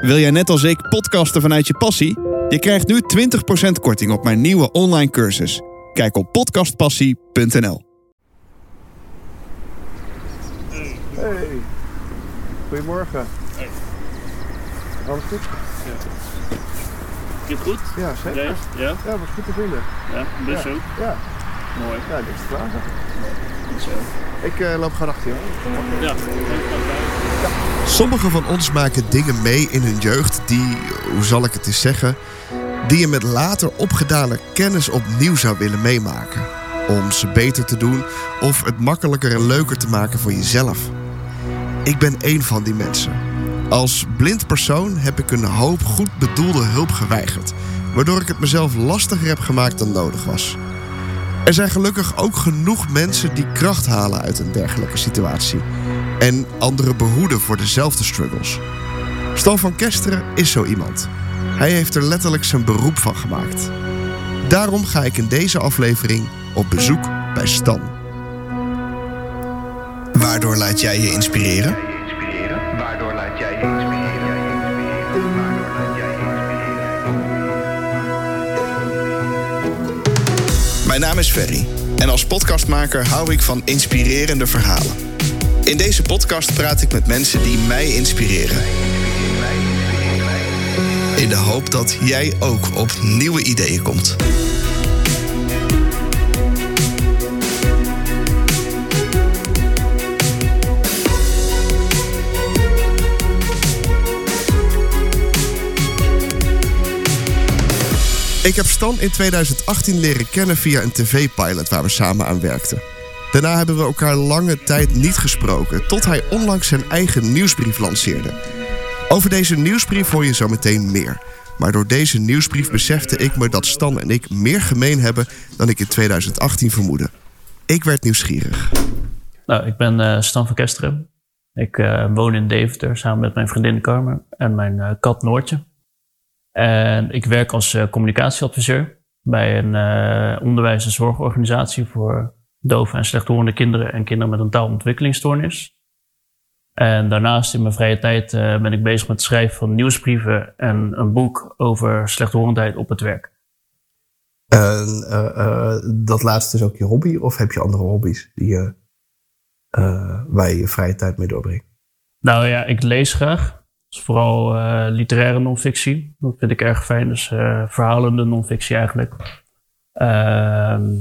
Wil jij net als ik podcasten vanuit je passie? Je krijgt nu 20% korting op mijn nieuwe online cursus. Kijk op podcastpassie.nl. Hey, goedemorgen. Hey. Alles goed? Je goed? Ja, zeker. Ja? Ja? Ja, was goed te vinden. Ja, dus ja. ook. Ja, Mooi. ja, niks te vragen. Zo. Ik eh, loop gewoon achter je. Ja, Sommigen van ons maken dingen mee in hun jeugd die, hoe zal ik het eens zeggen, die je met later opgedane kennis opnieuw zou willen meemaken. Om ze beter te doen of het makkelijker en leuker te maken voor jezelf. Ik ben één van die mensen. Als blind persoon heb ik een hoop goed bedoelde hulp geweigerd, waardoor ik het mezelf lastiger heb gemaakt dan nodig was. Er zijn gelukkig ook genoeg mensen die kracht halen uit een dergelijke situatie en anderen behoeden voor dezelfde struggles. Stan van Kesteren is zo iemand. Hij heeft er letterlijk zijn beroep van gemaakt. Daarom ga ik in deze aflevering op bezoek bij Stan. Waardoor laat jij je inspireren? Waardoor laat jij je inspireren? Mijn naam is Ferry en als podcastmaker hou ik van inspirerende verhalen. In deze podcast praat ik met mensen die mij inspireren. In de hoop dat jij ook op nieuwe ideeën komt. Ik heb Stan in 2018 leren kennen via een tv-pilot waar we samen aan werkten. Daarna hebben we elkaar lange tijd niet gesproken, tot hij onlangs zijn eigen nieuwsbrief lanceerde. Over deze nieuwsbrief hoor je zo meteen meer. Maar door deze nieuwsbrief besefte ik me dat Stan en ik meer gemeen hebben dan ik in 2018 vermoedde. Ik werd nieuwsgierig. Nou, ik ben eh, Stan van Kesteren. Ik eh, woon in Deventer samen met mijn vriendin Carmen en mijn eh, kat Noortje. En ik werk als communicatieadviseur bij een onderwijs- en zorgorganisatie voor dove en slechthorende kinderen en kinderen met een taalontwikkelingsstoornis. En daarnaast in mijn vrije tijd eh, ben ik bezig met het schrijven van nieuwsbrieven en een boek over slechthorendheid op het werk. En eh, eh, dat laatste is ook je hobby, of heb je andere hobby's die je, waar je je vrije tijd mee doorbrengt? Nou ja, ik lees graag. Dus vooral literaire non-fictie. Dat vind ik erg fijn. Dus verhalende non-fictie eigenlijk. Ehm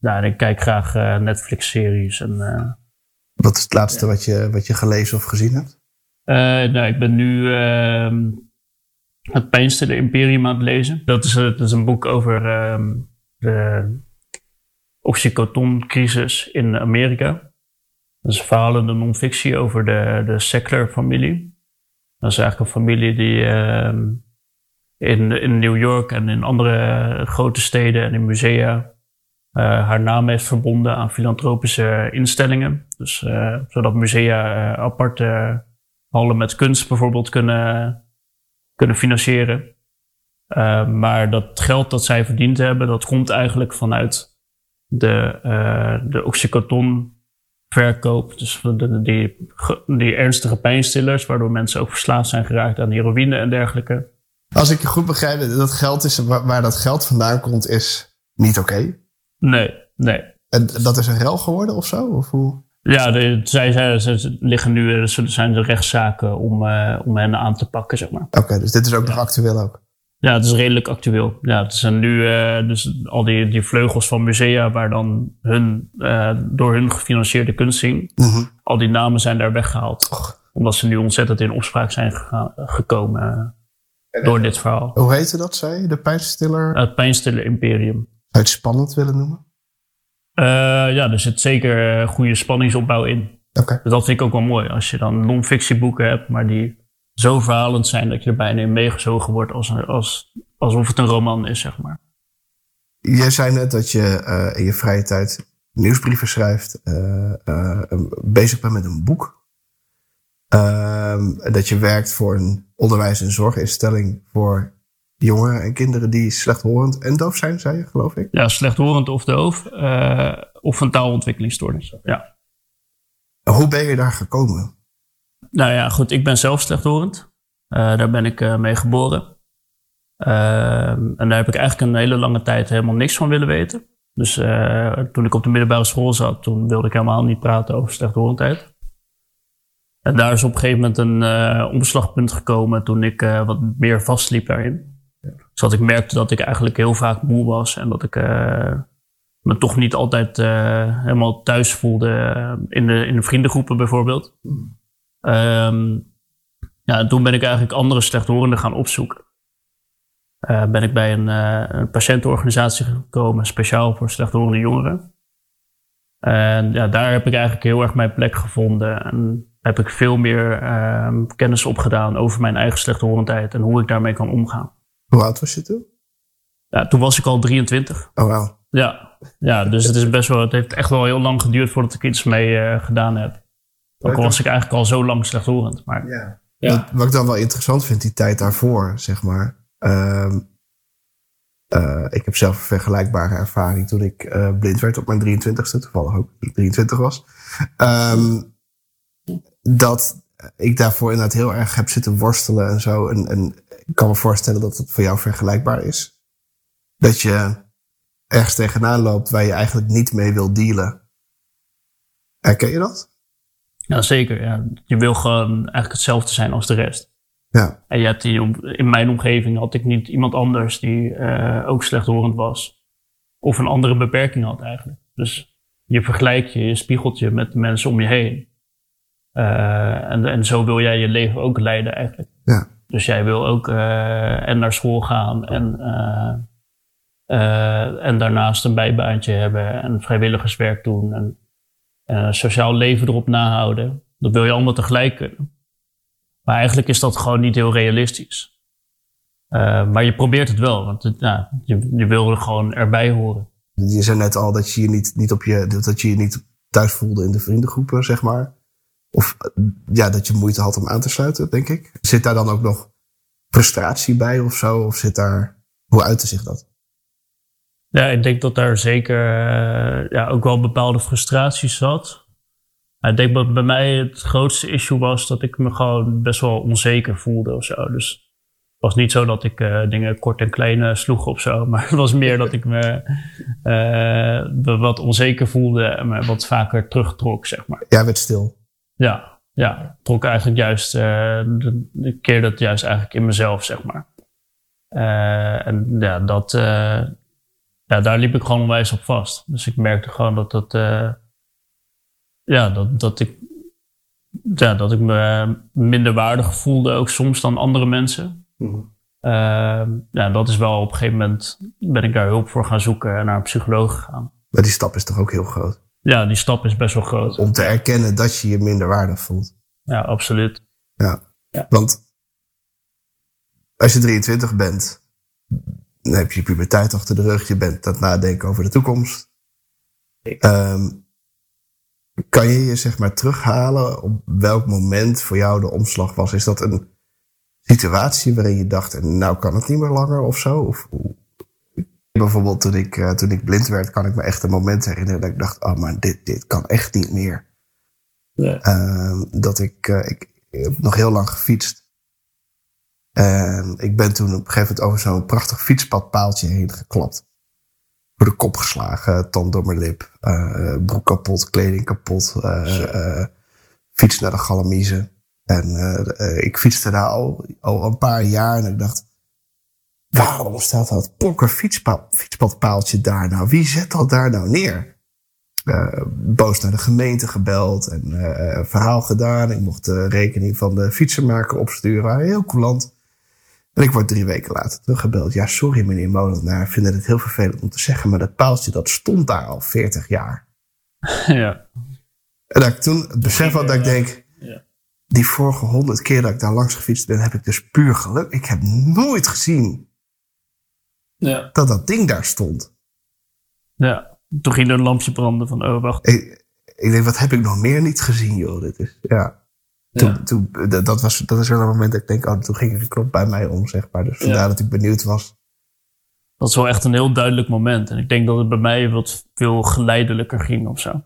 nou, en ik kijk graag eh, Netflix-series. En, eh, Wat is het laatste wat, je, wat je gelezen of gezien hebt? eh, nou, ik ben nu ehm, het Pijnstiller Imperium aan het lezen. Dat is, dat is een boek over ehm, de oxycoton-crisis in Amerika. Dat is een verhalende non-fictie over de, de Sackler-familie. Dat is eigenlijk een familie die ehm, in, in New York en in andere grote steden en in musea eh, haar naam heeft verbonden aan filantropische instellingen. Dus eh, zodat musea eh, aparte hallen met kunst bijvoorbeeld kunnen, kunnen financieren. Maar dat geld dat zij verdiend hebben, dat komt eigenlijk vanuit de, eh de oxycoton verkoop. Dus de, die, die ernstige pijnstillers, waardoor mensen ook verslaafd zijn geraakt aan heroïne en dergelijke. Als ik je goed begrijp, dat geld is, waar dat geld vandaan komt, is niet oké. Nee, nee. En dat is een rel geworden of zo? Of hoe? Ja, de, zij, zij, ze liggen nu, er zijn er rechtszaken om, eh, om hen aan te pakken, zeg maar. Oké, dus dit is ook nog actueel ook. Ja, het is redelijk actueel. Ja, het zijn nu eh, dus al die, die vleugels van musea waar dan hun, eh, door hun gefinancierde kunst zien. Mhm. Al die namen zijn daar weggehaald. Omdat ze nu ontzettend in opspraak zijn gega- gekomen eh, door dit verhaal. Hoe heette dat, zei? De pijnstiller? Het Pijnstiller Imperium. Zou je het spannend willen noemen? Eh, ja, er zit zeker eh, goede spanningsopbouw in. Dus dat vind ik ook wel mooi. Als je dan non-fictieboeken hebt, maar die zo verhalend zijn dat je er bijna in meegezogen wordt als, als, alsof het een roman is, zeg maar. Jij zei net dat je eh, in je vrije tijd nieuwsbrieven schrijft, bezig bent met een boek. Ehm, dat je werkt voor een onderwijs- en zorginstelling voor jongeren en kinderen die slechthorend en doof zijn, zei je, geloof ik. Ja, slechthorend of doof, eh, of een taalontwikkelingsstoornis. Ja. Hoe ben je daar gekomen? Nou ja, goed, ik ben zelf slechthorend. Eh, daar ben ik eh, mee geboren. Ehm, en daar heb ik eigenlijk een hele lange tijd helemaal niks van willen weten. Dus toen ik op de middelbare school zat, toen wilde ik helemaal niet praten over slechthorendheid. En daar is op een gegeven moment een omslagpunt gekomen toen ik wat meer vastliep daarin. Dus dat ik merkte dat ik eigenlijk heel vaak moe was en dat ik eh, me toch niet altijd eh, helemaal thuis voelde eh, in, de, in de vriendengroepen bijvoorbeeld. Ehm, ja, en toen ben ik eigenlijk andere slechthorenden gaan opzoeken. Ben ik bij een, een patiëntenorganisatie gekomen, speciaal voor slechthorende jongeren. En ja, daar heb ik eigenlijk heel erg mijn plek gevonden. En heb ik veel meer ehm, kennis opgedaan over mijn eigen slechthorendheid en hoe ik daarmee kan omgaan. Hoe oud was je toen? Ja, toen was ik al 23. Oh, wauw. Ja, ja dus het, is best wel, het heeft echt wel heel lang geduurd voordat ik iets mee eh, gedaan heb. Ook al was ik eigenlijk al zo lang slechthorend. Maar Ja. Ja. Wat, wat ik dan wel interessant vind, die tijd daarvoor, zeg maar. Ehm, eh, ik heb zelf een vergelijkbare ervaring toen ik eh, blind werd op mijn 23ste, toevallig ook toen ik 23 was. Ehm, dat ik daarvoor inderdaad heel erg heb zitten worstelen en zo. En, en ik kan me voorstellen dat het voor jou vergelijkbaar is. Dat je ergens tegenaan loopt waar je eigenlijk niet mee wil dealen. Herken je dat? ja, zeker. Ja. Je wil gewoon eigenlijk hetzelfde zijn als de rest. Ja. En je hebt die, in mijn omgeving had ik niet iemand anders die eh, ook slechthorend was. Of een andere beperking had eigenlijk. Dus je vergelijkt je, je spiegelt je met de mensen om je heen. Eh, en, en zo wil jij je leven ook leiden eigenlijk. Ja. Dus jij wil ook eh, en naar school gaan en, eh, eh, en daarnaast een bijbaantje hebben en vrijwilligerswerk doen en sociaal leven erop nahouden. Dat wil je allemaal tegelijk kunnen. Maar eigenlijk is dat gewoon niet heel realistisch. Maar je probeert het wel, want je, je wil er gewoon erbij horen. Je zei net al dat je je niet, niet op je, dat je je niet thuis voelde in de vriendengroepen, zeg maar. Of ja, dat je moeite had om aan te sluiten, denk ik. Zit daar dan ook nog frustratie bij of zo? Of zit daar, hoe uitte zich dat? Ja, ik denk dat daar zeker eh, ja, ook wel bepaalde frustraties zat. Ik denk dat bij mij het grootste issue was dat ik me gewoon best wel onzeker voelde of zo. Dus het was niet zo dat ik eh, dingen kort en klein eh, sloeg of zo. Maar het was meer dat ik me eh, wat onzeker voelde en me wat vaker terugtrok, zeg maar. Jij werd stil. Ja, ja. Trok eigenlijk juist, eh de, de keer dat juist eigenlijk in mezelf, zeg maar. Eh, en ja, dat, eh, ja, daar liep ik gewoon onwijs op vast. Dus ik merkte gewoon dat dat, ja, dat, dat ik, ja, dat ik me minder waardig voelde, ook soms dan andere mensen. Eh, ja, dat is wel op een gegeven moment ben ik daar hulp voor gaan zoeken en naar een psycholoog gegaan. Maar die stap is toch ook heel groot. Ja, die stap is best wel groot. Om te erkennen dat je je minder waardig voelt. Ja, absoluut. Ja. Ja. Want als je 23 bent, dan heb je je puberteit achter de rug. Je bent aan het nadenken over de toekomst. Ehm, kan je je zeg maar terughalen op welk moment voor jou de omslag was? Is dat een situatie waarin je dacht, nou kan het niet meer langer of zo? Of, hoe- bijvoorbeeld toen ik, eh, toen ik blind werd, kan ik me echt een moment herinneren dat ik dacht, oh maar dit, dit kan echt niet meer. Ehm, dat ik, eh, ik, ik heb nog heel lang gefietst. En ik ben toen op een gegeven moment over zo'n prachtig fietspadpaaltje heen geklapt. Voor de kop geslagen, tand door mijn lip, eh, broek kapot, kleding kapot, fiets naar de galamiezen. En ik fietste daar al, al een paar jaar en ik dacht, waarom staat dat pokker fietspad, fietspadpaaltje daar nou? Wie zet dat daar nou neer? eh, boos naar de gemeente gebeld en eh, een verhaal gedaan. Ik mocht de rekening van de fietsenmaker opsturen. Heel coulant. En ik word drie weken later teruggebeld. Ja, sorry meneer Molenaar, ik vind het heel vervelend om te zeggen, maar dat paaltje dat stond daar al 40 jaar. ja. En dat ik toen het besef had dat ik denk, Ja. die vorige honderd keer dat ik daar langs gefietst ben, heb ik dus puur geluk. Ik heb nooit gezien Ja. dat dat ding daar stond. Ja, toen ging er een lampje branden van, oh wacht. Ik, ik denk, wat heb ik nog meer niet gezien, joh. Dit is, ja. Toen, Ja. toen, dat, dat was, dat is wel een moment dat ik denk, oh, toen ging er een knop bij mij om, zeg maar. Dus vandaar Ja. dat ik benieuwd was. Dat is wel echt een heel duidelijk moment. En ik denk dat het bij mij wat veel geleidelijker ging of zo.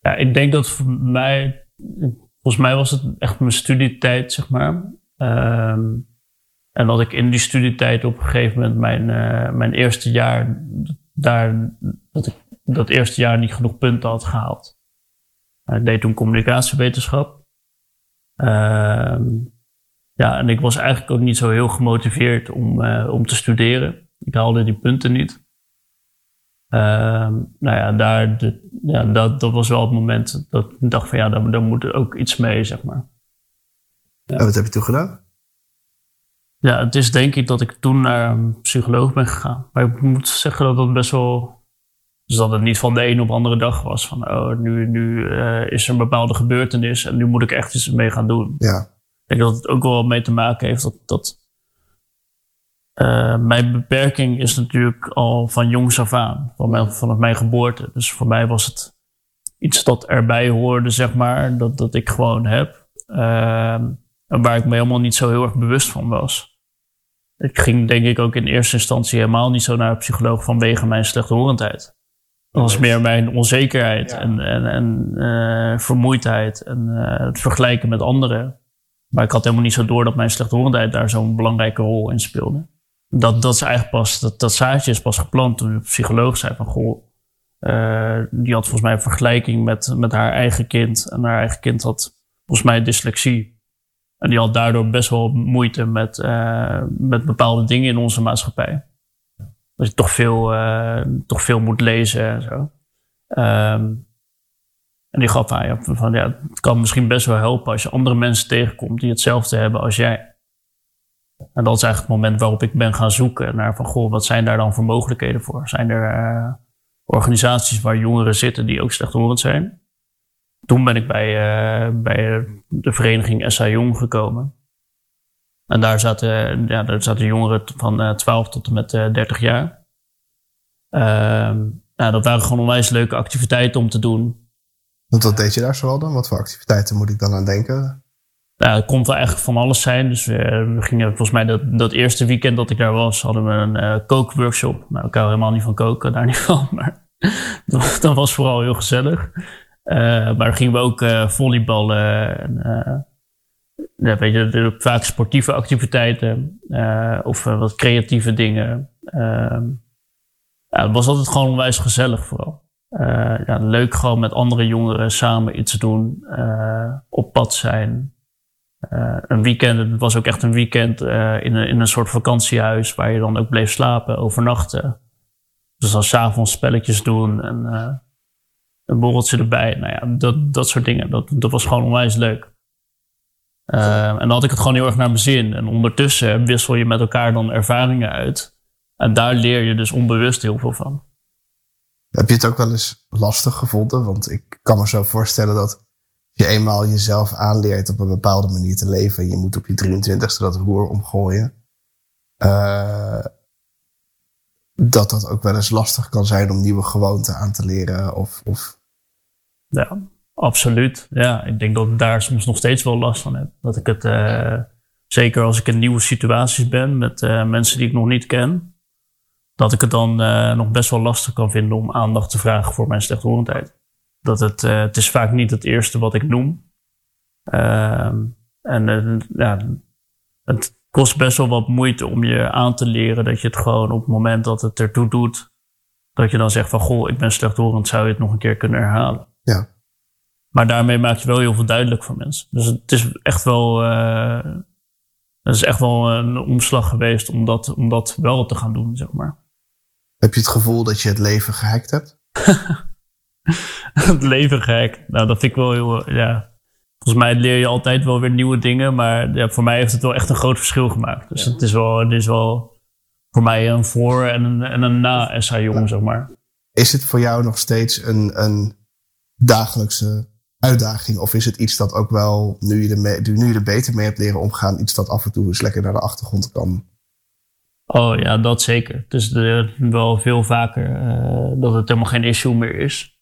Ja, ik denk dat voor mij, volgens mij was het echt mijn studietijd, zeg maar. Ehm, en dat ik in die studietijd op een gegeven moment mijn, eh, mijn eerste jaar daar, dat ik dat eerste jaar niet genoeg punten had gehaald. Ik deed toen communicatiewetenschap. Ehm, ja, en ik was eigenlijk ook niet zo heel gemotiveerd om, eh, om te studeren. Ik haalde die punten niet. Ehm, nou ja, daar, ja dat, dat was wel het moment dat ik dacht van ja, daar, daar moet er ook iets mee, zeg maar. En wat heb je toen gedaan? Ja, het is denk ik dat ik toen naar een psycholoog ben gegaan. Maar ik moet zeggen dat dat best wel. Dus dat het niet van de een op de andere dag was. Van oh, nu, nu eh, is er een bepaalde gebeurtenis en nu moet ik echt iets mee gaan doen. Ja. Ik denk dat het ook wel mee te maken heeft dat. dat eh, mijn beperking is natuurlijk al van jongs af aan, van mijn, vanaf mijn geboorte. Dus voor mij was het iets dat erbij hoorde, zeg maar, dat, dat ik gewoon heb. Ehm, en waar ik me helemaal niet zo heel erg bewust van was. Ik ging denk ik ook in eerste instantie helemaal niet zo naar een psycholoog vanwege mijn slechthorendheid. Dat was meer mijn onzekerheid en, en, en eh, vermoeidheid en eh, het vergelijken met anderen. Maar ik had helemaal niet zo door dat mijn slechthorendheid daar zo'n belangrijke rol in speelde. Dat, dat is eigenlijk pas, dat, dat zaadje is pas geplant toen de psycholoog zei van goh, eh, die had volgens mij een vergelijking met, met haar eigen kind. En haar eigen kind had volgens mij dyslexie. En die had daardoor best wel moeite met, uh, met bepaalde dingen in onze maatschappij. Dat je toch veel, uh, toch veel moet lezen en zo. Um, en die gaf aan, ja, van ja, het kan misschien best wel helpen als je andere mensen tegenkomt die hetzelfde hebben als jij. En dat is eigenlijk het moment waarop ik ben gaan zoeken naar van, goh, wat zijn daar dan voor mogelijkheden voor? Zijn er uh, organisaties waar jongeren zitten die ook slechthorend zijn? Toen ben ik bij, uh, bij de vereniging SA Jong gekomen. En daar zaten, ja, daar zaten jongeren van uh, 12 tot en met uh, 30 jaar. Ehm, nou, dat waren gewoon onwijs leuke activiteiten om te doen. Want wat deed je daar zoal dan? Wat voor activiteiten moet ik dan aan denken? Nou, het kon wel eigenlijk van alles zijn. Dus we, we, gingen volgens mij dat, dat eerste weekend dat ik daar was, hadden we een uh, kookworkshop. Nou, ik hou helemaal niet van koken, daar niet van. Maar dat was vooral heel gezellig. Uh, maar dan gingen we ook uh, volleyballen. En, uh, ja, weet je, vaak sportieve activiteiten of wat creatieve dingen. Ehm, ja, het was altijd gewoon onwijs gezellig vooral. ja, leuk gewoon met andere jongeren samen iets doen, op pad zijn. een weekend, het was ook echt een weekend in, een, in een soort vakantiehuis waar je dan ook bleef slapen, overnachten. Dus dan s'avonds spelletjes doen en een borreltje erbij. Nou ja, dat, dat soort dingen. Dat, dat was gewoon onwijs leuk. Uh, en dan had ik het gewoon heel erg naar mijn zin. En ondertussen wissel je met elkaar dan ervaringen uit. En daar leer je dus onbewust heel veel van. Heb je het ook wel eens lastig gevonden? Want ik kan me zo voorstellen dat je eenmaal jezelf aanleert op een bepaalde manier te leven. En je moet op je 23ste dat roer omgooien. Uh, dat dat ook wel eens lastig kan zijn om nieuwe gewoonten aan te leren. Of, of... Ja, absoluut. Ja, ik denk dat ik daar soms nog steeds wel last van heb. Dat ik het, uh, zeker als ik in nieuwe situaties ben met uh, mensen die ik nog niet ken, dat ik het dan uh, nog best wel lastig kan vinden om aandacht te vragen voor mijn slechthorendheid. Dat het, het is vaak niet het eerste wat ik noem. Ehm, en ja, het, kost best wel wat moeite om je aan te leren dat je het gewoon op het moment dat het ertoe doet, dat je dan zegt van goh, ik ben slechthorend, zou je het nog een keer kunnen herhalen. Ja. Maar daarmee maak je wel heel veel duidelijk voor mensen. Dus het is echt wel, uh, het is echt wel een omslag geweest om dat, om dat wel te gaan doen, zeg maar. Heb je het gevoel dat je het leven gehackt hebt? het leven gehackt? Nou, dat vind ik wel heel, ja, volgens mij leer je altijd wel weer nieuwe dingen. Maar ja, voor mij heeft het wel echt een groot verschil gemaakt. Dus het, is wel, het is wel voor mij een voor- en een, en een na-SA-jong, zeg maar. Is het voor jou nog steeds een, een dagelijkse uitdaging? Of is het iets dat ook wel, nu je, er mee, nu je er beter mee hebt leren omgaan, iets dat af en toe eens lekker naar de achtergrond kan? Oh ja, dat zeker. Het is wel veel vaker uh, dat het helemaal geen issue meer is.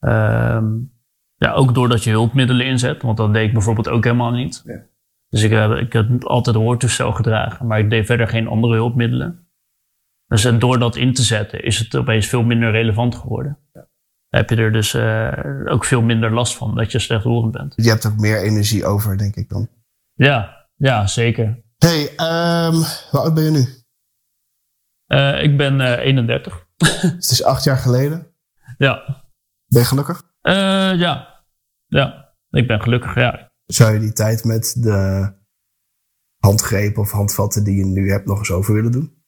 Um, ja, ook doordat je hulpmiddelen inzet, want dat deed ik bijvoorbeeld ook helemaal niet. Ja. Dus ik, heb, ik heb altijd een hoortoestel gedragen, maar ik deed verder geen andere hulpmiddelen. Dus en door dat in te zetten is het opeens veel minder relevant geworden. Ja. heb je er dus uh, ook veel minder last van dat je slechthorend bent. Je hebt ook meer energie over, denk ik dan. Ja, ja, zeker. hey, ehm hoe oud ben je nu? Eh, ik ben eh, 31. Het is acht jaar geleden. Ja. Ben je gelukkig? Eh, ja. Ja. Ik ben gelukkig, ja. Zou je die tijd met de handgrepen of handvatten die je nu hebt nog eens over willen doen?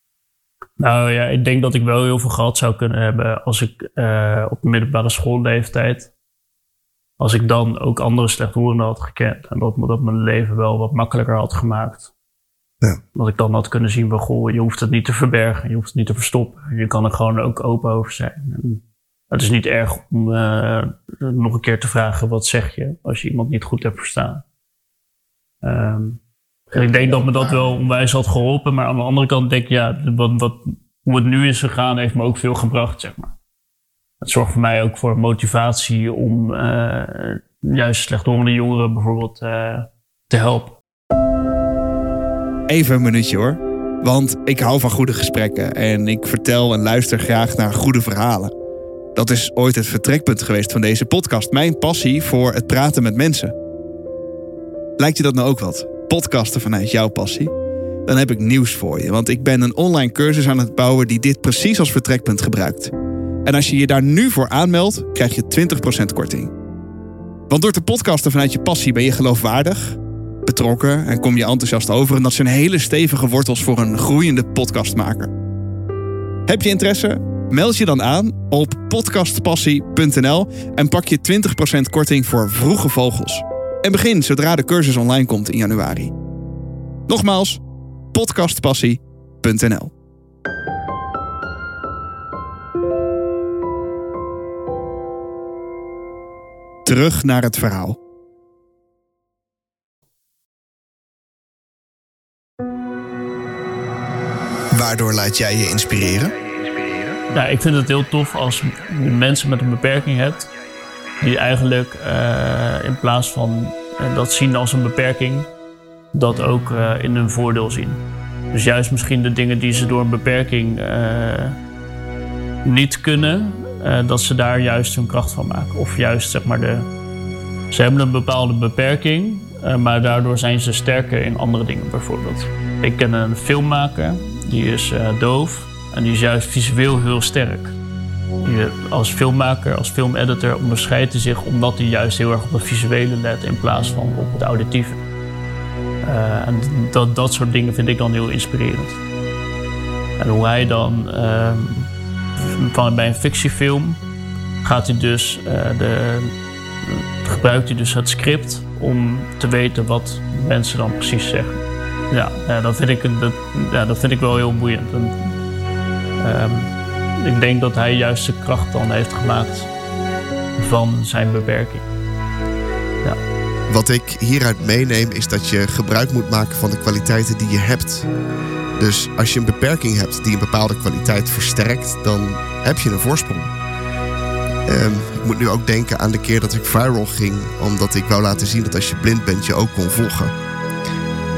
Nou ja, ik denk dat ik wel heel veel gehad zou kunnen hebben als ik eh, op de middelbare schoolleeftijd. Als ik dan ook andere slechthorenden had gekend. En dat me dat mijn leven wel wat makkelijker had gemaakt. Ja. Dat ik dan had kunnen zien van, goh, je hoeft het niet te verbergen. Je hoeft het niet te verstoppen. Je kan er gewoon ook open over zijn. En het is niet erg om eh, nog een keer te vragen, wat zeg je? Als je iemand niet goed hebt verstaan. Ehm, ik denk dat me dat wel onwijs had geholpen. Maar aan de andere kant denk ik, ja, wat, wat, hoe het nu is gegaan, heeft me ook veel gebracht, zeg maar. Het zorgt voor mij ook voor motivatie om eh, juist slechthorende jongeren bijvoorbeeld eh, te helpen. Even een minuutje hoor. Want ik hou van goede gesprekken en ik vertel en luister graag naar goede verhalen. Dat is ooit het vertrekpunt geweest van deze podcast. Mijn passie voor het praten met mensen. Lijkt je dat nou ook wat? Podcasten vanuit jouw passie? Dan heb ik nieuws voor je, want ik ben een online cursus aan het bouwen die dit precies als vertrekpunt gebruikt. En als je je daar nu voor aanmeldt, krijg je 20% korting. Want door te podcasten vanuit je passie ben je geloofwaardig, betrokken en kom je enthousiast over. En dat zijn hele stevige wortels voor een groeiende podcastmaker. Heb je interesse? Meld je dan aan op podcastpassie.nl en pak je 20% korting voor vroege vogels. En begin zodra de cursus online komt in januari. Nogmaals, podcastpassie.nl. Terug naar het verhaal. Waardoor laat jij je inspireren? Ja, ik vind het heel tof als je mensen met een beperking hebt. Die eigenlijk eh, in plaats van eh, dat zien als een beperking, dat ook eh, in hun voordeel zien. Dus juist misschien de dingen die ze door een beperking niet kunnen, dat ze daar juist hun kracht van maken. Of juist zeg maar de. Ze hebben een bepaalde beperking, maar daardoor zijn ze sterker in andere dingen bijvoorbeeld. Ik ken een filmmaker, die is doof en die is juist visueel heel sterk. Je, als filmmaker, als filmeditor onderscheidt hij zich omdat hij juist heel erg op het visuele let in plaats van op het auditieve. Eh, en dat, dat soort dingen vind ik dan heel inspirerend. En hoe hij dan ehm, van, bij een fictiefilm gaat hij dus eh, de, gebruikt hij dus het script om te weten wat mensen dan precies zeggen. Ja, dat, vind ik, dat, ja dat vind ik wel heel boeiend. En, ik denk dat hij juist de kracht dan heeft gemaakt van zijn beperking. Wat ik hieruit meeneem is dat je gebruik moet maken van de kwaliteiten die je hebt. Dus als je een beperking hebt die een bepaalde kwaliteit versterkt, dan heb je een voorsprong. Ehm, ik moet nu ook denken aan de keer dat ik viral ging, omdat ik wou laten zien dat als je blind bent, je ook kon volgen.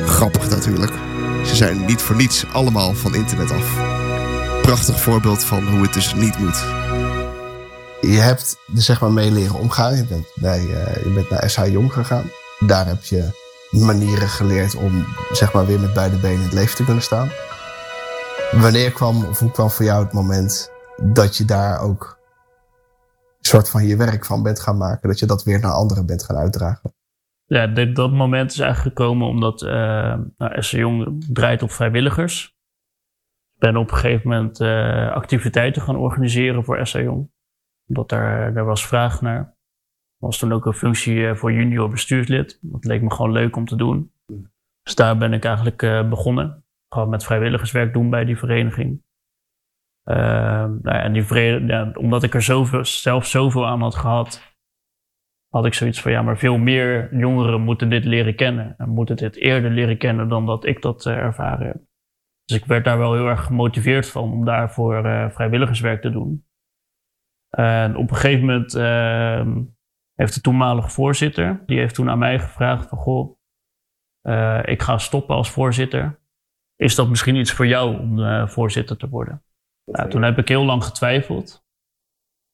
Grappig natuurlijk. Ze zijn niet voor niets allemaal van internet af. Prachtig voorbeeld van hoe het dus niet moet. Je hebt er zeg maar mee leren omgaan. Je bent, bij, eh, je bent naar SH Jong gegaan. Daar heb je manieren geleerd om zeg maar weer met beide benen in het leven te kunnen staan. Wanneer kwam of hoe kwam voor jou het moment dat je daar ook een soort van je werk van bent gaan maken? Dat je dat weer naar anderen bent gaan uitdragen? Ja, dit, dat moment is eigenlijk gekomen omdat uh, nou, SC Jong draait op vrijwilligers. Ben op een gegeven moment uh, activiteiten gaan organiseren voor Jong. Omdat daar, daar was vraag naar. Was toen ook een functie uh, voor junior bestuurslid. Dat leek me gewoon leuk om te doen. Dus daar ben ik eigenlijk uh, begonnen. Gewoon met vrijwilligerswerk doen bij die vereniging. Uh, nou ja, en die ja, omdat ik er zoveel, zelf zoveel aan had gehad, had ik zoiets van ja, maar veel meer jongeren moeten dit leren kennen. En moeten dit eerder leren kennen dan dat ik dat ervaren heb. Dus ik werd daar wel heel erg gemotiveerd van om daarvoor uh, vrijwilligerswerk te doen. En op een gegeven moment uh, heeft de toenmalige voorzitter, die heeft toen aan mij gevraagd van goh, uh, ik ga stoppen als voorzitter. Is dat misschien iets voor jou om uh, voorzitter te worden? Nou, toen heb ik heel lang getwijfeld.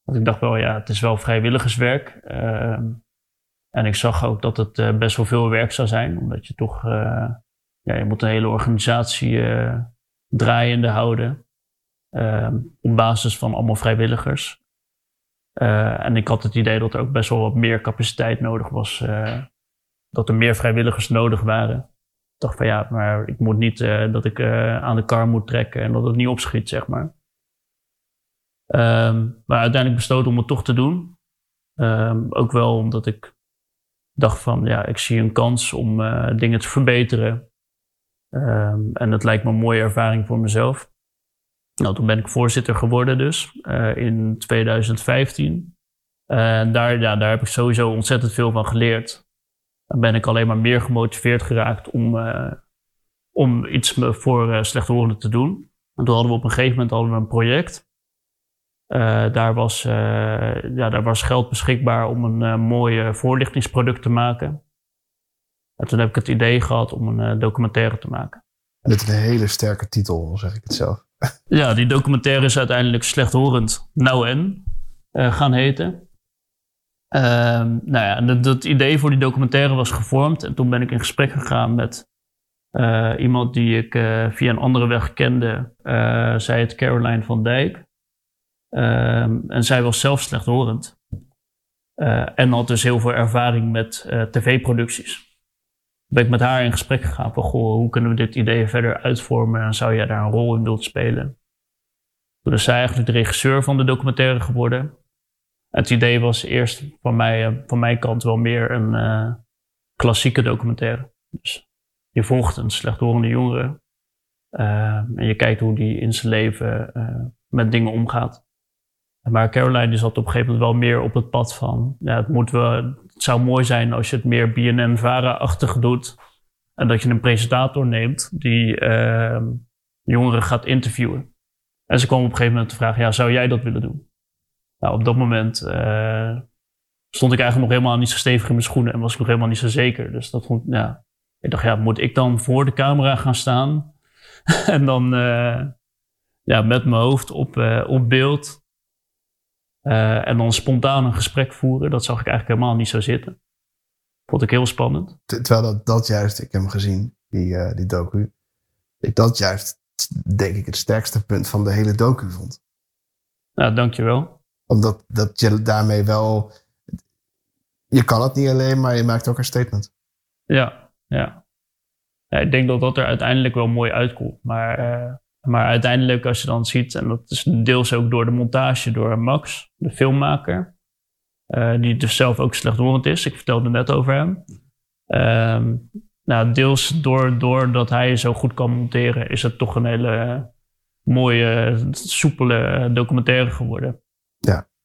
Want ik dacht wel, ja, het is wel vrijwilligerswerk. Uh, en ik zag ook dat het best wel veel werk zou zijn, omdat je toch ja, je moet een hele organisatie eh, draaiende houden. ehm, op basis van allemaal vrijwilligers. Eh, en ik had het idee dat er ook best wel wat meer capaciteit nodig was. eh, dat er meer vrijwilligers nodig waren. Ik dacht van ja, maar ik moet niet dat ik aan de kar moet trekken en dat het niet opschiet, zeg maar. Ehm, maar uiteindelijk besloten om het toch te doen. Ehm, ook wel omdat ik dacht van ja, ik zie een kans om dingen te verbeteren. Ehm, en het lijkt me een mooie ervaring voor mezelf. Nou, toen ben ik voorzitter geworden dus eh, in 2015. En daar, ja, daar heb ik sowieso ontzettend veel van geleerd. Dan ben ik alleen maar meer gemotiveerd geraakt om, eh, om iets voor uh, slechthorenden te doen. En toen hadden we op een gegeven moment hadden we een project. Eh, daar, was, eh, ja, daar was geld beschikbaar om een eh, mooi eh, voorlichtingsproduct te maken. En toen heb ik het idee gehad om een eh, documentaire te maken. Is een hele sterke titel, zeg ik het zelf. Ja, die documentaire is uiteindelijk slechthorend nou en eh, gaan heten. Ehm, nou ja, en dat, dat idee voor die documentaire was gevormd. En toen ben ik in gesprek gegaan met eh, iemand die ik via een andere weg kende. Zij heet Caroline van Dijk. Ehm, en zij was zelf slechthorend. En had dus heel veel ervaring met tv-producties. Ben ik met haar in gesprek gegaan van, goh, hoe kunnen we dit idee verder uitvormen en zou jij daar een rol in willen spelen? Toen is zij eigenlijk de regisseur van de documentaire geworden. Het idee was eerst van, mij, eh, van mijn kant wel meer een eh, klassieke documentaire. Dus je volgt een slechthorende jongere eh, en je kijkt hoe die in zijn leven met dingen omgaat. Maar Caroline die zat op een gegeven moment wel meer op het pad van, ja, het, moet wel, het zou mooi zijn als je het meer BNN-Vara-achtig doet. En dat je een presentator neemt die eh, jongeren gaat interviewen. En ze kwam op een gegeven moment de vraag, ja, zou jij dat willen doen? Nou, op dat moment eh, stond ik eigenlijk nog helemaal niet zo stevig in mijn schoenen en was ik nog helemaal niet zo zeker. Dus dat vond, ja, ik dacht, ja, moet ik dan voor de camera gaan staan? en dan eh, ja, met mijn hoofd op, eh, op beeld eh, en dan spontaan een gesprek voeren, dat zag ik eigenlijk helemaal niet zo zitten. Vond ik heel spannend. Ter- Terwijl dat, dat juist, ik heb hem gezien, die, eh, die docu. Ik dat juist, denk ik, het sterkste punt van de hele docu vond. Nou, dankjewel. Omdat dat je daarmee wel... Je kan het niet alleen, maar je maakt ook een statement. Ja, ja. ja ik denk dat dat er uiteindelijk wel mooi uitkomt. Maar, eh, maar uiteindelijk, als je dan ziet, en dat is deels ook door de montage, door Max, de filmmaker, eh, die dus zelf ook slechthorend is. Ik vertelde net over hem. Ehm, nou, deels door, doordat hij zo goed kan monteren, is het toch een hele mooie, soepele documentaire geworden.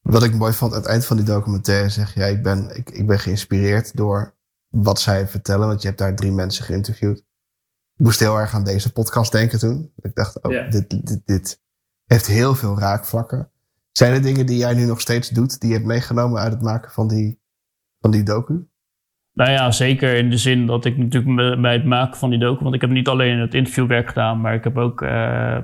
Wat ik mooi vond, aan het eind van die documentaire zeg jij, ik ben, ik, ik ben geïnspireerd door wat zij vertellen. Want je hebt daar drie mensen geïnterviewd. Ik moest heel erg aan deze podcast denken toen. Ik dacht, oh, dit, dit, dit heeft heel veel raakvlakken. Zijn er dingen die jij nu nog steeds doet, die je hebt meegenomen uit het maken van die, van die docu? Nou ja, zeker in de zin dat ik natuurlijk bij het maken van die docu, want ik heb niet alleen het interviewwerk gedaan, maar ik heb ook, eh,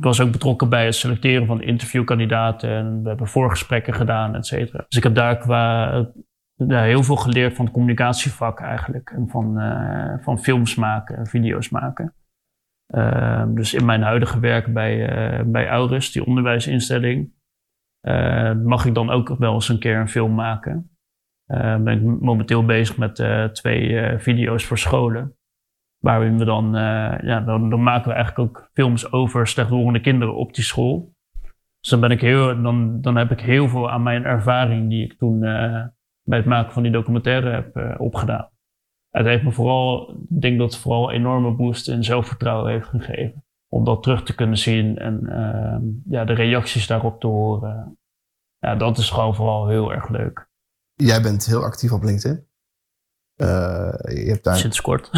was ook betrokken bij het selecteren van interviewkandidaten en we hebben voorgesprekken gedaan, et cetera. Dus ik heb daar qua heel veel geleerd van het communicatievak eigenlijk en van, eh, van films maken en video's maken. Eh, dus in mijn huidige werk bij, eh, bij die onderwijsinstelling, eh, mag ik dan ook wel eens een keer een film maken. Eh, ben ik momenteel bezig met twee video's voor scholen. Waarin we dan, ja, dan, dan maken we eigenlijk ook films over slechthorende kinderen op die school. Dus dan, ben ik heel, dan, dan heb ik heel veel aan mijn ervaring die ik toen bij het maken van die documentaire heb eh, opgedaan. Het heeft me vooral, ik denk dat het vooral een enorme boost in zelfvertrouwen heeft gegeven. Om dat terug te kunnen zien en eh, ja, de reacties daarop te horen. Ja, dat is gewoon vooral heel erg leuk. Jij bent heel actief op LinkedIn. Eh, je, hebt daar, Sinds kort.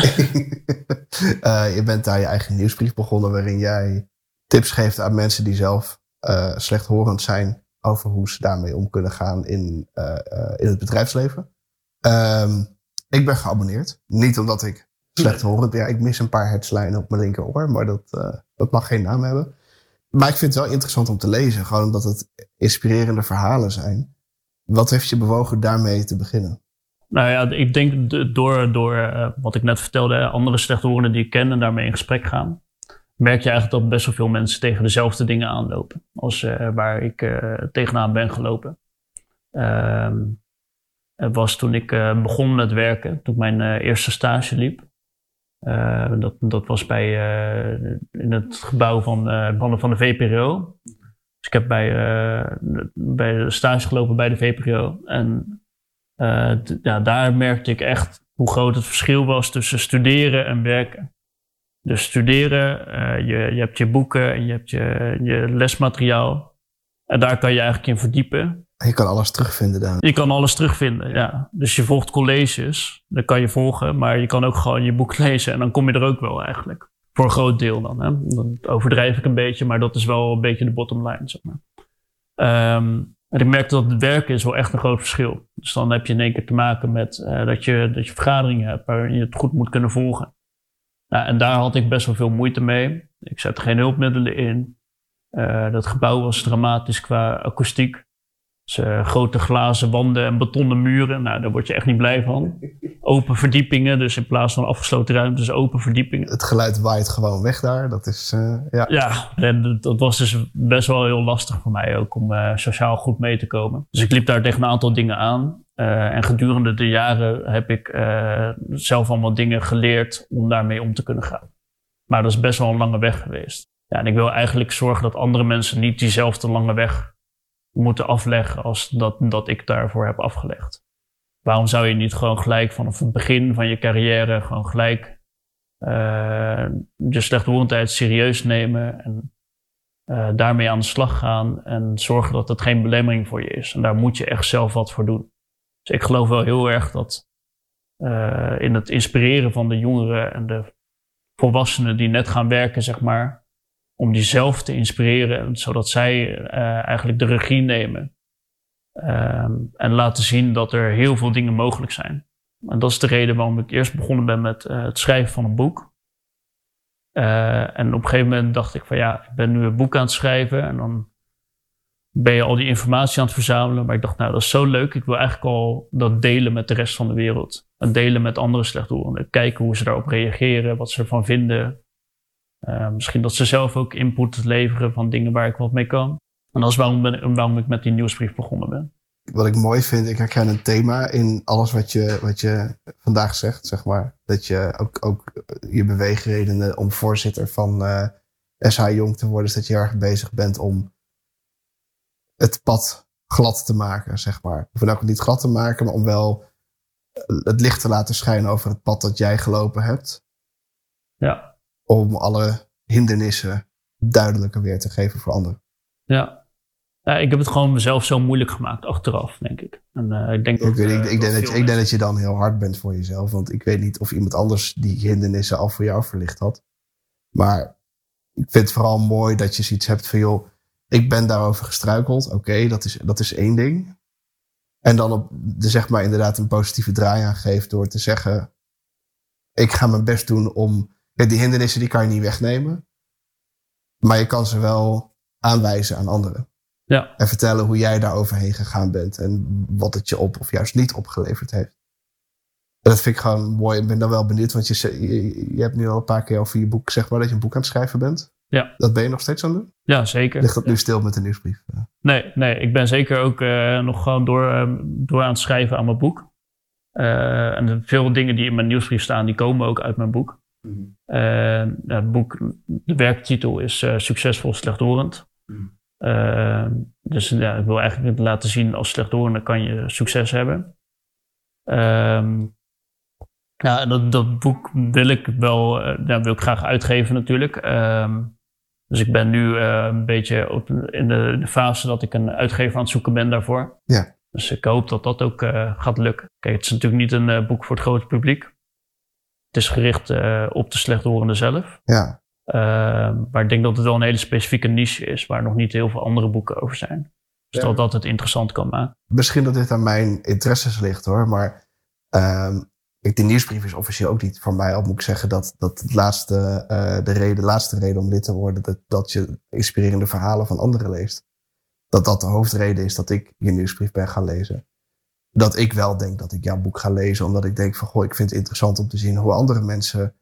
Eh, je bent daar je eigen nieuwsbrief begonnen waarin jij tips geeft aan mensen die zelf eh, slechthorend zijn over hoe ze daarmee om kunnen gaan in, eh, eh, in het bedrijfsleven. Ehm, ik ben geabonneerd. Niet omdat ik ben. Ja, ik mis een paar hertslijnen op mijn linkeroor, maar dat, eh, dat mag geen naam hebben. Maar ik vind het wel interessant om te lezen, gewoon omdat het inspirerende verhalen zijn. Wat heeft je bewogen daarmee te beginnen? Nou ja, ik denk door, door wat ik net vertelde, andere slechthorenden die ik ken en daarmee in gesprek gaan, merk je eigenlijk dat best wel veel mensen tegen dezelfde dingen aanlopen als eh, waar ik eh, tegenaan ben gelopen. Ehm, het was toen ik eh, begon met werken, toen ik mijn eerste stage liep. Eh, dat, dat was bij, in het gebouw van, van, de, VPRO. Dus ik heb bij, bij de stage gelopen bij de VPRO. En ja, daar merkte ik echt hoe groot het verschil was tussen studeren en werken. Dus studeren, eh, je, je hebt je boeken en je hebt je, je lesmateriaal. En daar kan je eigenlijk in verdiepen. Je kan alles terugvinden daar. Je kan alles terugvinden, ja. Dus je volgt colleges, dat kan je volgen, maar je kan ook gewoon je boek lezen en dan kom je er ook wel eigenlijk. Voor een groot deel dan, hè. Dan overdrijf ik een beetje, maar dat is wel een beetje de bottom line, zeg maar. Ehm, en ik merkte dat het werken is wel echt een groot verschil. Dus dan heb je in één keer te maken met eh, dat, je, dat je vergaderingen hebt waarin je het goed moet kunnen volgen. Nou, en daar had ik best wel veel moeite mee. Ik zette geen hulpmiddelen in. Eh, dat gebouw was dramatisch qua akoestiek. Dus, eh, grote glazen wanden en betonnen muren. Nou, daar word je echt niet blij van. Open verdiepingen, dus in plaats van afgesloten ruimtes, open verdiepingen. Het geluid waait gewoon weg daar. Dat is, eh, ja. Ja, en dat- was dus best wel heel lastig voor mij ook om eh, sociaal goed mee te komen. Dus ik liep daar tegen een aantal dingen aan. En gedurende de jaren heb ik zelf allemaal dingen geleerd om daarmee om te kunnen gaan. Maar dat is best wel een lange weg geweest. Ja, en ik wil eigenlijk zorgen dat andere mensen niet diezelfde lange weg moeten afleggen als dat, dat ik daarvoor heb afgelegd. Waarom zou je niet gewoon gelijk vanaf het begin van je carrière gewoon gelijk eh je slechthorendheid serieus nemen en eh, daarmee aan de slag gaan en zorgen dat het geen belemmering voor je is. En daar moet je echt zelf wat voor doen. Dus ik geloof wel heel erg dat eh, in het inspireren van de jongeren en de volwassenen die net gaan werken, zeg maar, om die zelf te inspireren, zodat zij eh, eigenlijk de regie nemen. Ehm, en laten zien dat er heel veel dingen mogelijk zijn. En dat is de reden waarom ik eerst begonnen ben met eh, het schrijven van een boek. Eh, en op een gegeven moment dacht ik van ja, ik ben nu een boek aan het schrijven en dan ben je al die informatie aan het verzamelen. Maar ik dacht nou, dat is zo leuk. Ik wil eigenlijk al dat delen met de rest van de wereld. En delen met andere slechthorenden. Kijken hoe ze daarop reageren, wat ze ervan vinden. Eh, misschien dat ze zelf ook input leveren van dingen waar ik wat mee kan. En dat is waarom, ben, waarom ik met die nieuwsbrief begonnen ben. Wat ik mooi vind, ik herken een thema in alles wat je, wat je vandaag zegt, zeg maar. Dat je ook, ook je beweegredenen om voorzitter van eh, SH Jong te worden, is dat je heel erg bezig bent om het pad glad te maken, zeg maar. Of nou ook niet glad te maken, maar om wel het licht te laten schijnen over het pad dat jij gelopen hebt. Ja, Om alle hindernissen duidelijker weer te geven voor anderen. ja. ja ik heb het gewoon mezelf zo moeilijk gemaakt achteraf, denk ik. En eh, ik denk Ik, weet, eh, ik, ik, denk dat, je- ik denk dat je dan heel hard bent voor jezelf. Want ik weet niet of iemand anders die hindernissen al voor jou verlicht had. Maar ik vind het vooral mooi dat je zoiets hebt van... joh, ik ben daarover gestruikeld. Oké, dat, is, dat is één ding. En dan op de, zeg maar inderdaad een positieve draai aan geeft... door te zeggen... ik ga mijn best doen om... Die hindernissen die kan je niet wegnemen. Maar je kan ze wel aanwijzen aan anderen. Ja. En vertellen hoe jij daar overheen gegaan bent. En wat het je op of juist niet opgeleverd heeft. En dat vind ik gewoon mooi. Ik ben dan wel benieuwd. Want je, je, je hebt nu al een paar keer over je boek. Zeg maar dat je een boek aan het schrijven bent. Ja. Dat ben je nog steeds aan het doen? Ja, zeker. Ligt dat nu stil met de nieuwsbrief? Ja. Nee, nee, ik ben zeker ook eh, nog gewoon door, eh, door aan het schrijven aan mijn boek. Eh, en veel dingen die in mijn nieuwsbrief staan, die komen ook uit mijn boek. Eh, het boek, de werktitel is eh, Succesvol Slechthorend. Eh, dus ja, ik wil eigenlijk laten zien als slechthorende kan je succes hebben. Ja, en dat, dat boek wil ik wel, ja, wil ik graag uitgeven natuurlijk. Ehm, dus ik ben nu een beetje op, in de, de fase dat ik een uitgever aan het zoeken ben daarvoor. Ja. Dus ik hoop dat dat ook gaat lukken. Kijk, het is natuurlijk niet een boek voor het grote publiek. Het is gericht eh, op de slechthorenden zelf. ja. Uh, maar ik denk dat het wel een hele specifieke niche is waar nog niet heel veel andere boeken over zijn. Dus dat dat het interessant kan maken. Misschien dat dit aan mijn interesses ligt hoor. Maar ehm, ik, die nieuwsbrief is officieel ook niet voor mij. Al moet ik zeggen dat, dat het laatste, eh, de, reden, laatste reden om lid te worden. Dat, dat je inspirerende verhalen van anderen leest. Dat dat de hoofdreden is dat ik je nieuwsbrief ben gaan lezen. Dat ik wel denk dat ik jouw boek ga lezen. Omdat ik denk van, goh, ik vind het interessant om te zien hoe andere mensen,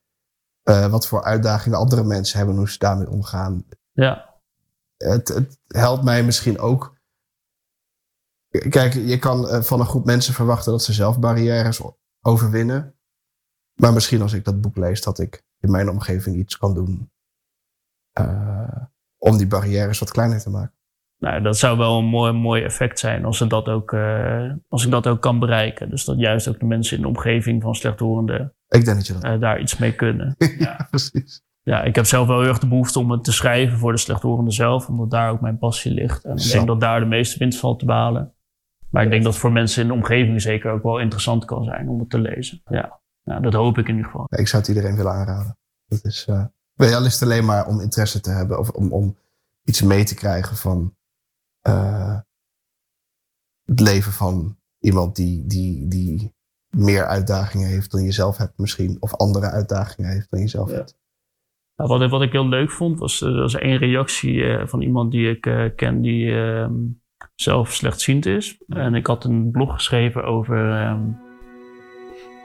eh, wat voor uitdagingen andere mensen hebben, en hoe ze daarmee omgaan. Ja, Het, het helpt mij misschien ook. Kijk, je kan eh, van een groep mensen verwachten dat ze zelf barrières overwinnen. Maar misschien als ik dat boek lees, dat ik in mijn omgeving iets kan doen. eh, om die barrières wat kleiner te maken. Nou, dat zou wel een mooi, mooi effect zijn als, ze dat ook, eh, als ik dat ook kan bereiken. Dus dat juist ook de mensen in de omgeving van slechthorenden Ik denk dat je dat. eh, daar iets mee kunnen. ja, precies. Ja, ik heb zelf wel heel erg de behoefte om het te schrijven voor de slechthorenden zelf, omdat daar ook mijn passie ligt. En ik denk dat daar de meeste winst valt te behalen. Maar ik denk dat het voor mensen in de omgeving zeker ook wel interessant kan zijn om het te lezen. Ja, nou, dat hoop ik in ieder geval. Ja, ik zou het iedereen willen aanraden. Dat is, eh wel, al is het alleen maar om interesse te hebben of om, om iets mee te krijgen van eh, het leven van iemand die, die, die meer uitdagingen heeft dan je zelf hebt misschien. Of andere uitdagingen heeft dan je zelf Ja. hebt. Nou, wat, wat ik heel leuk vond, was, er was één reactie eh, van iemand die ik eh, ken die ehm, zelf slechtziend is. En ik had een blog geschreven over ehm,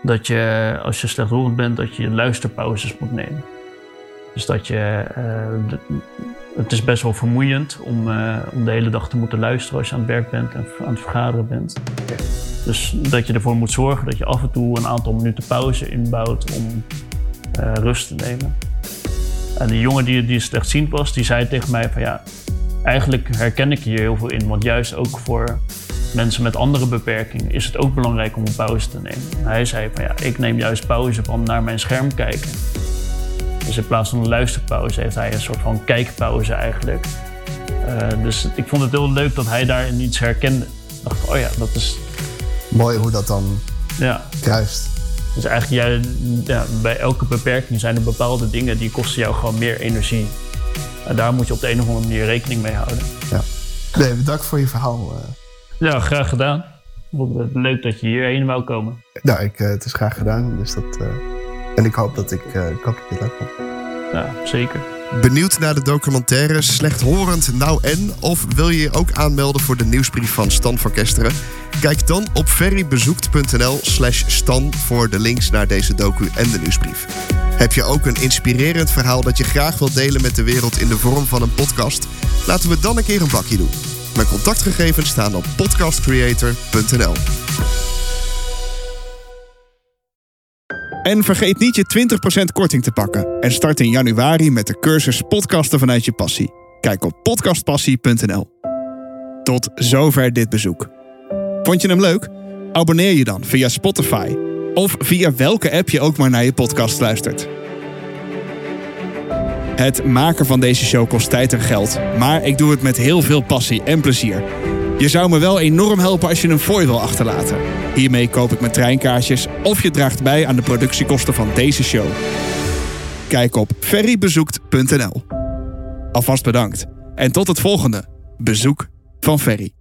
dat je, als je slechthorend bent, dat je luisterpauzes moet nemen. Dus dat je, eh, de- het is best wel vermoeiend om, eh, om de hele dag te moeten luisteren als je aan het werk bent en aan het vergaderen bent. Dus dat je ervoor moet zorgen dat je af en toe een aantal minuten pauze inbouwt om eh, rust te nemen. En die jongen die, die slechtziend was, die zei tegen mij van ja, eigenlijk herken ik hier heel veel in. Want juist ook voor mensen met andere beperkingen is het ook belangrijk om een pauze te nemen. En hij zei van ja, ik neem juist pauze van naar mijn scherm kijken. Dus in plaats van een luisterpauze heeft hij een soort van kijkpauze eigenlijk. Eh, dus ik vond het heel leuk dat hij daarin iets herkende. Ik dacht, oh ja, dat is, Mooi hoe dat dan ja, kruist. dus eigenlijk ja, bij elke beperking zijn er bepaalde dingen die kosten jou gewoon meer energie. En daar moet je op de een of andere manier rekening mee houden. Nee, bedankt voor je verhaal. eh. Ja, graag gedaan. Vond het Leuk dat je hierheen wou komen. nou, ik, eh, het is graag gedaan. Dus dat, en ik hoop dat ik, eh, ik hoop dat je het leuk vond. Ja, zeker. Benieuwd naar de documentaire Slechthorend Nou En? Of wil je je ook aanmelden voor de nieuwsbrief van Stan van Kesteren? Kijk dan op ferrybezoekt.nl slash Stan voor de links naar deze docu en de nieuwsbrief. Heb je ook een inspirerend verhaal dat je graag wilt delen met de wereld in de vorm van een podcast? Laten we dan een keer een bakje doen. Mijn contactgegevens staan op podcastcreator.nl. En vergeet niet je 20% korting te pakken. En start in januari met de cursus Podcasten vanuit je passie. Kijk op podcastpassie.nl. Tot zover dit bezoek. Vond je hem leuk? Abonneer je dan via Spotify of via welke app je ook maar naar je podcast luistert. Het maken van deze show kost tijd en geld, maar ik doe het met heel veel passie en plezier. Je zou me wel enorm helpen als je een fooi wil achterlaten. Hiermee koop ik mijn treinkaartjes of je draagt bij aan de productiekosten van deze show. Kijk op ferrybezoekt.nl. Alvast bedankt en tot het volgende bezoek van Ferry.